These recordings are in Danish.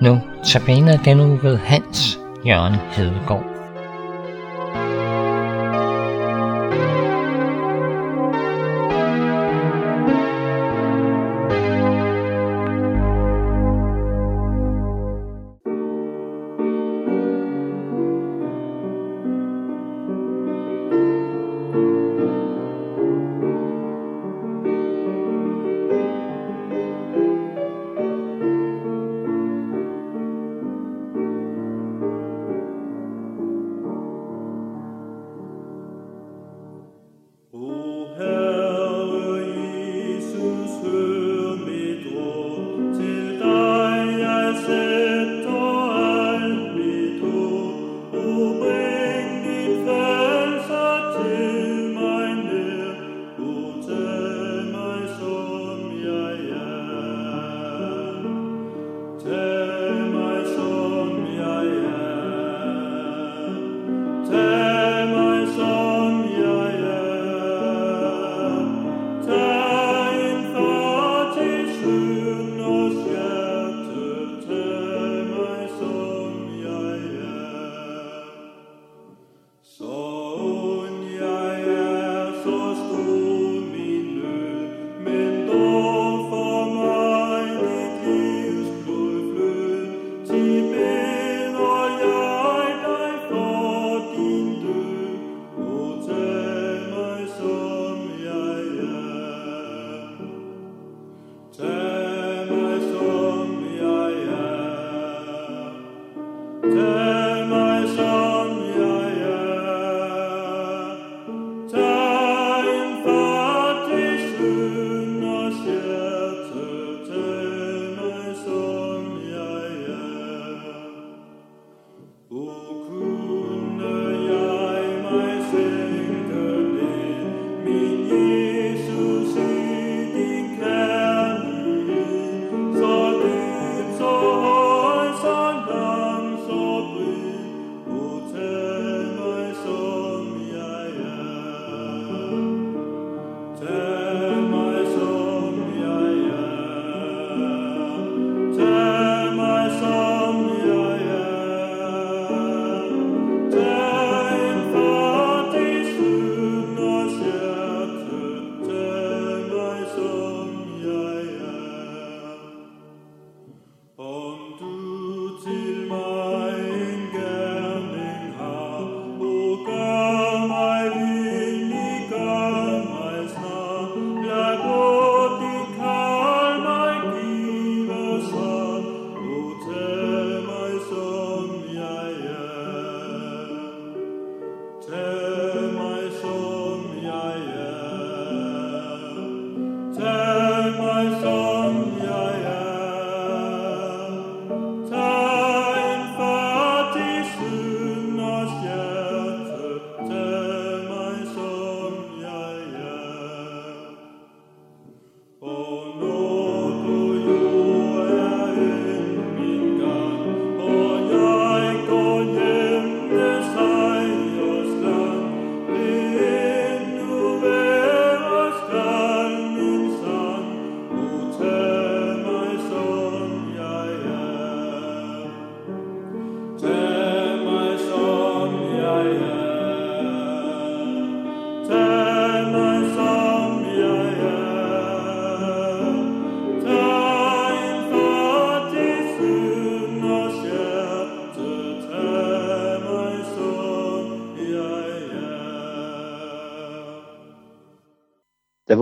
Nu tabiner den uge ved Hans Jørgen Hedegaard.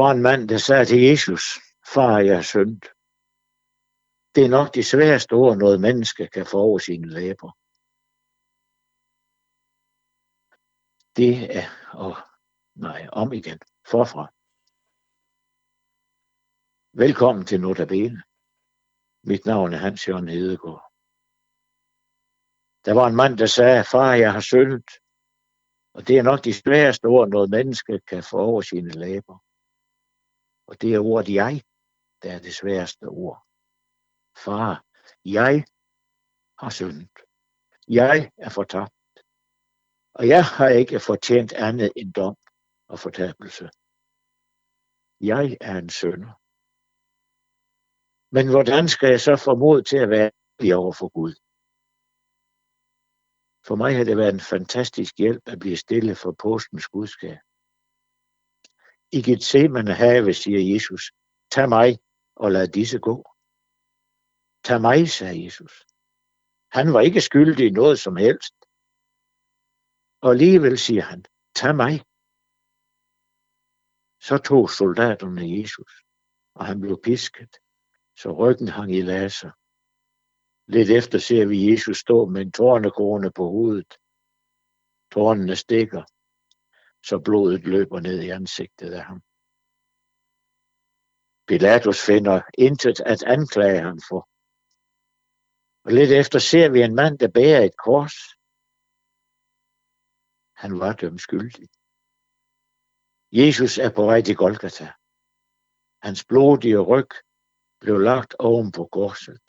Var en mand, der sagde til Jesus, far, jeg er syndt. Det er nok de sværeste ord, noget menneske kan få over sine læber. Det er, og nej, om igen, forfra. Velkommen til Notabene. Mit navn er Hans Jørgen Hedegaard. Der var en mand, der sagde, far, jeg har syndet. Og det er nok de sværeste ord, noget menneske kan få over sine læber. Og det er ordet jeg, der er det sværeste ord. Far, jeg har syndet. Jeg er fortabt. Og jeg har ikke fortjent andet end dom og fortabelse. Jeg er en sønder. Men hvordan skal jeg så få mod til at være ærlig over for Gud? For mig har det været en fantastisk hjælp at blive stille for påskens budskab. I Gethsemane have, siger Jesus, tag mig og lad disse gå. Tag mig, sagde Jesus. Han var ikke skyldig i noget som helst. Og alligevel siger han, tag mig. Så tog soldaterne Jesus, og han blev pisket, så ryggen hang i laser. Lidt efter ser vi Jesus stå med en tårnekrone på hovedet. Tårnene stikker, så blodet løber ned i ansigtet af ham. Pilatus finder intet at anklage ham for. Og lidt efter ser vi en mand, der bærer et kors. Han var dømt skyldig. Jesus er på vej til Golgata. Hans blodige ryg blev lagt oven på korset,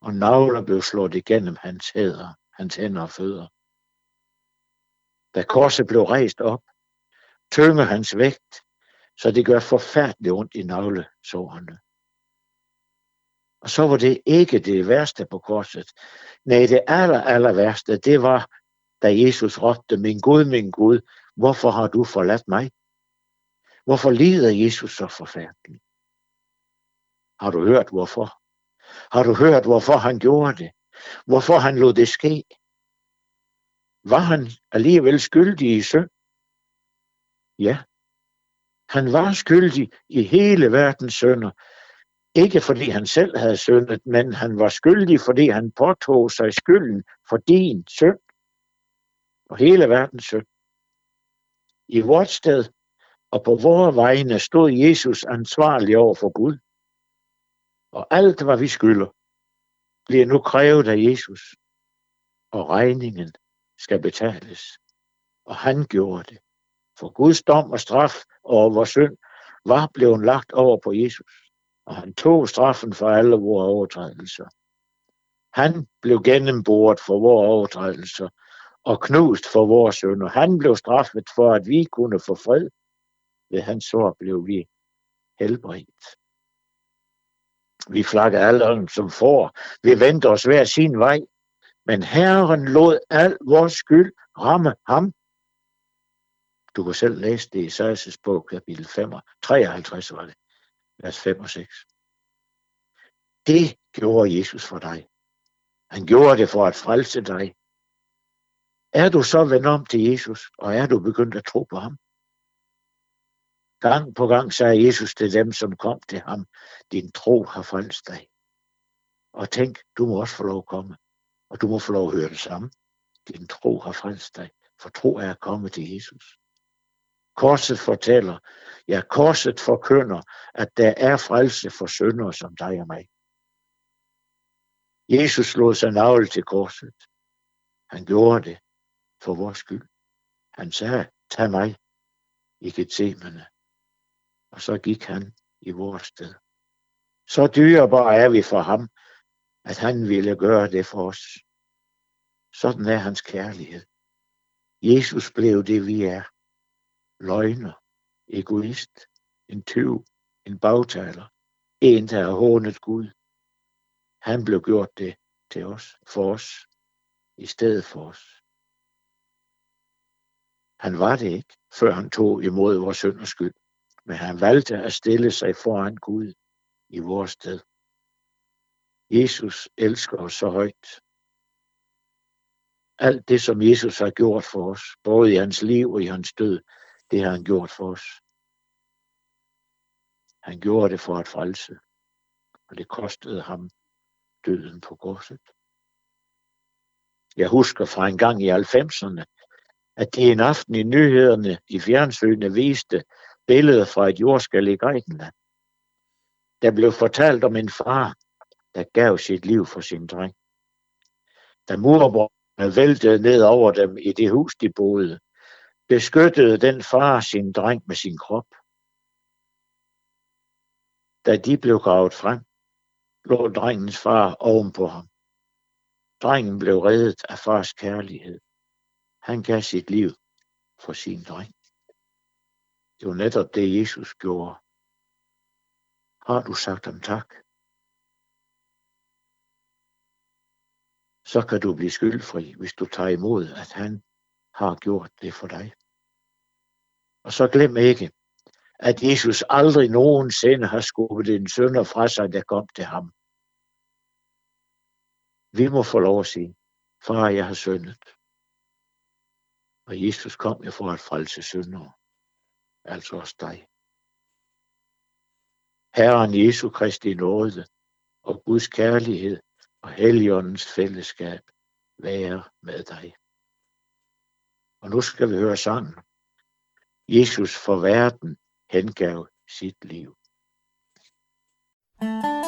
og navler blev slået igennem hans hænder, hans hænder og fødder. Da korset blev rejst op, tynger hans vægt, så det gør forfærdeligt ondt i navlesårene. Og så var det ikke det værste på korset. Nej, det aller, aller værste, det var, da Jesus råbte, min Gud, min Gud, hvorfor har du forladt mig? Hvorfor lider Jesus så forfærdeligt? Har du hørt hvorfor? Har du hørt, hvorfor han gjorde det? Hvorfor han lod det ske? Var han alligevel skyldig i synd? Ja, han var skyldig i hele verdens synder. Ikke fordi han selv havde syndet, men han var skyldig, fordi han påtog sig skylden for din synd og hele verdens synd. I vort sted og på vores vegne stod Jesus ansvarlig over for Gud. Og alt, hvad vi skylder, bliver nu krævet af Jesus, og regningen skal betales. Og han gjorde det. For Guds dom og straf over vores synd var blevet lagt over på Jesus, og han tog straffen for alle vores overtrædelser. Han blev gennemboret for vores overtrædelser og knust for vores synder. Han blev straffet for, at vi kunne få fred. Ved hans sår blev vi helbredt. Vi flakker alle som får. Vi venter os hver sin vej. Men Herren lod al vores skyld ramme ham. Du kan selv læse det i Esajas bog, kapitel 5, 53 var det, vers 5 og 6. Det gjorde Jesus for dig. Han gjorde det for at frelse dig. Er du så vendt om til Jesus, og er du begyndt at tro på ham? Gang på gang sagde Jesus til dem, som kom til ham, din tro har frelst dig. Og tænk, du må også få lov at komme, og du må få lov at høre det samme. Din tro har frelst dig, for tro er at komme til Jesus. Korset fortæller, ja, korset forkynder, at der er frelse for syndere som dig og mig. Jesus slog sig navle til korset. Han gjorde det for vores skyld. Han sagde, tag mig i Gethsemane. Og så gik han i vores sted. Så dyrebar er vi for ham, at han ville gøre det for os. Sådan er hans kærlighed. Jesus blev det, vi er. Løgner, egoist, en tyv, en bagtaler, en, der har hånet Gud. Han blev gjort det til os, for os, i stedet for os. Han var det ikke, før han tog imod vores synd og skyld men han valgte at stille sig foran Gud i vores sted. Jesus elsker os så højt. Alt det, som Jesus har gjort for os, både i hans liv og i hans død, det har han gjort for os. Han gjorde det for at frelse, og det kostede ham døden på korset. Jeg husker fra en gang i 90'erne, at de en aften i nyhederne i fjernsynet viste, billede fra et jordskæld i Grækenland. Der blev fortalt om en far, der gav sit liv for sin dreng. Da murbrødrene væltede ned over dem i det hus, de boede, beskyttede den far sin dreng med sin krop. Da de blev gravet frem, lå drengens far ovenpå ham. Drengen blev reddet af fars kærlighed. Han gav sit liv for sin dreng. Det var netop det, Jesus gjorde Har du sagt ham tak? Så kan du blive skyldfri, hvis du tager imod, at han har gjort det for dig. Og så glem ikke, at Jesus aldrig nogensinde har skubbet en sønder fra sig, der kom til ham. Vi må få lov at sige, far, jeg har syndet. Og Jesus kom jo for at frelse syndere, altså også dig. Herren Jesu Kristi nåde og Guds kærlighed og Helligåndens fællesskab være med dig. Og nu skal vi høre sangen. Jesus for verden hengav sit liv. leve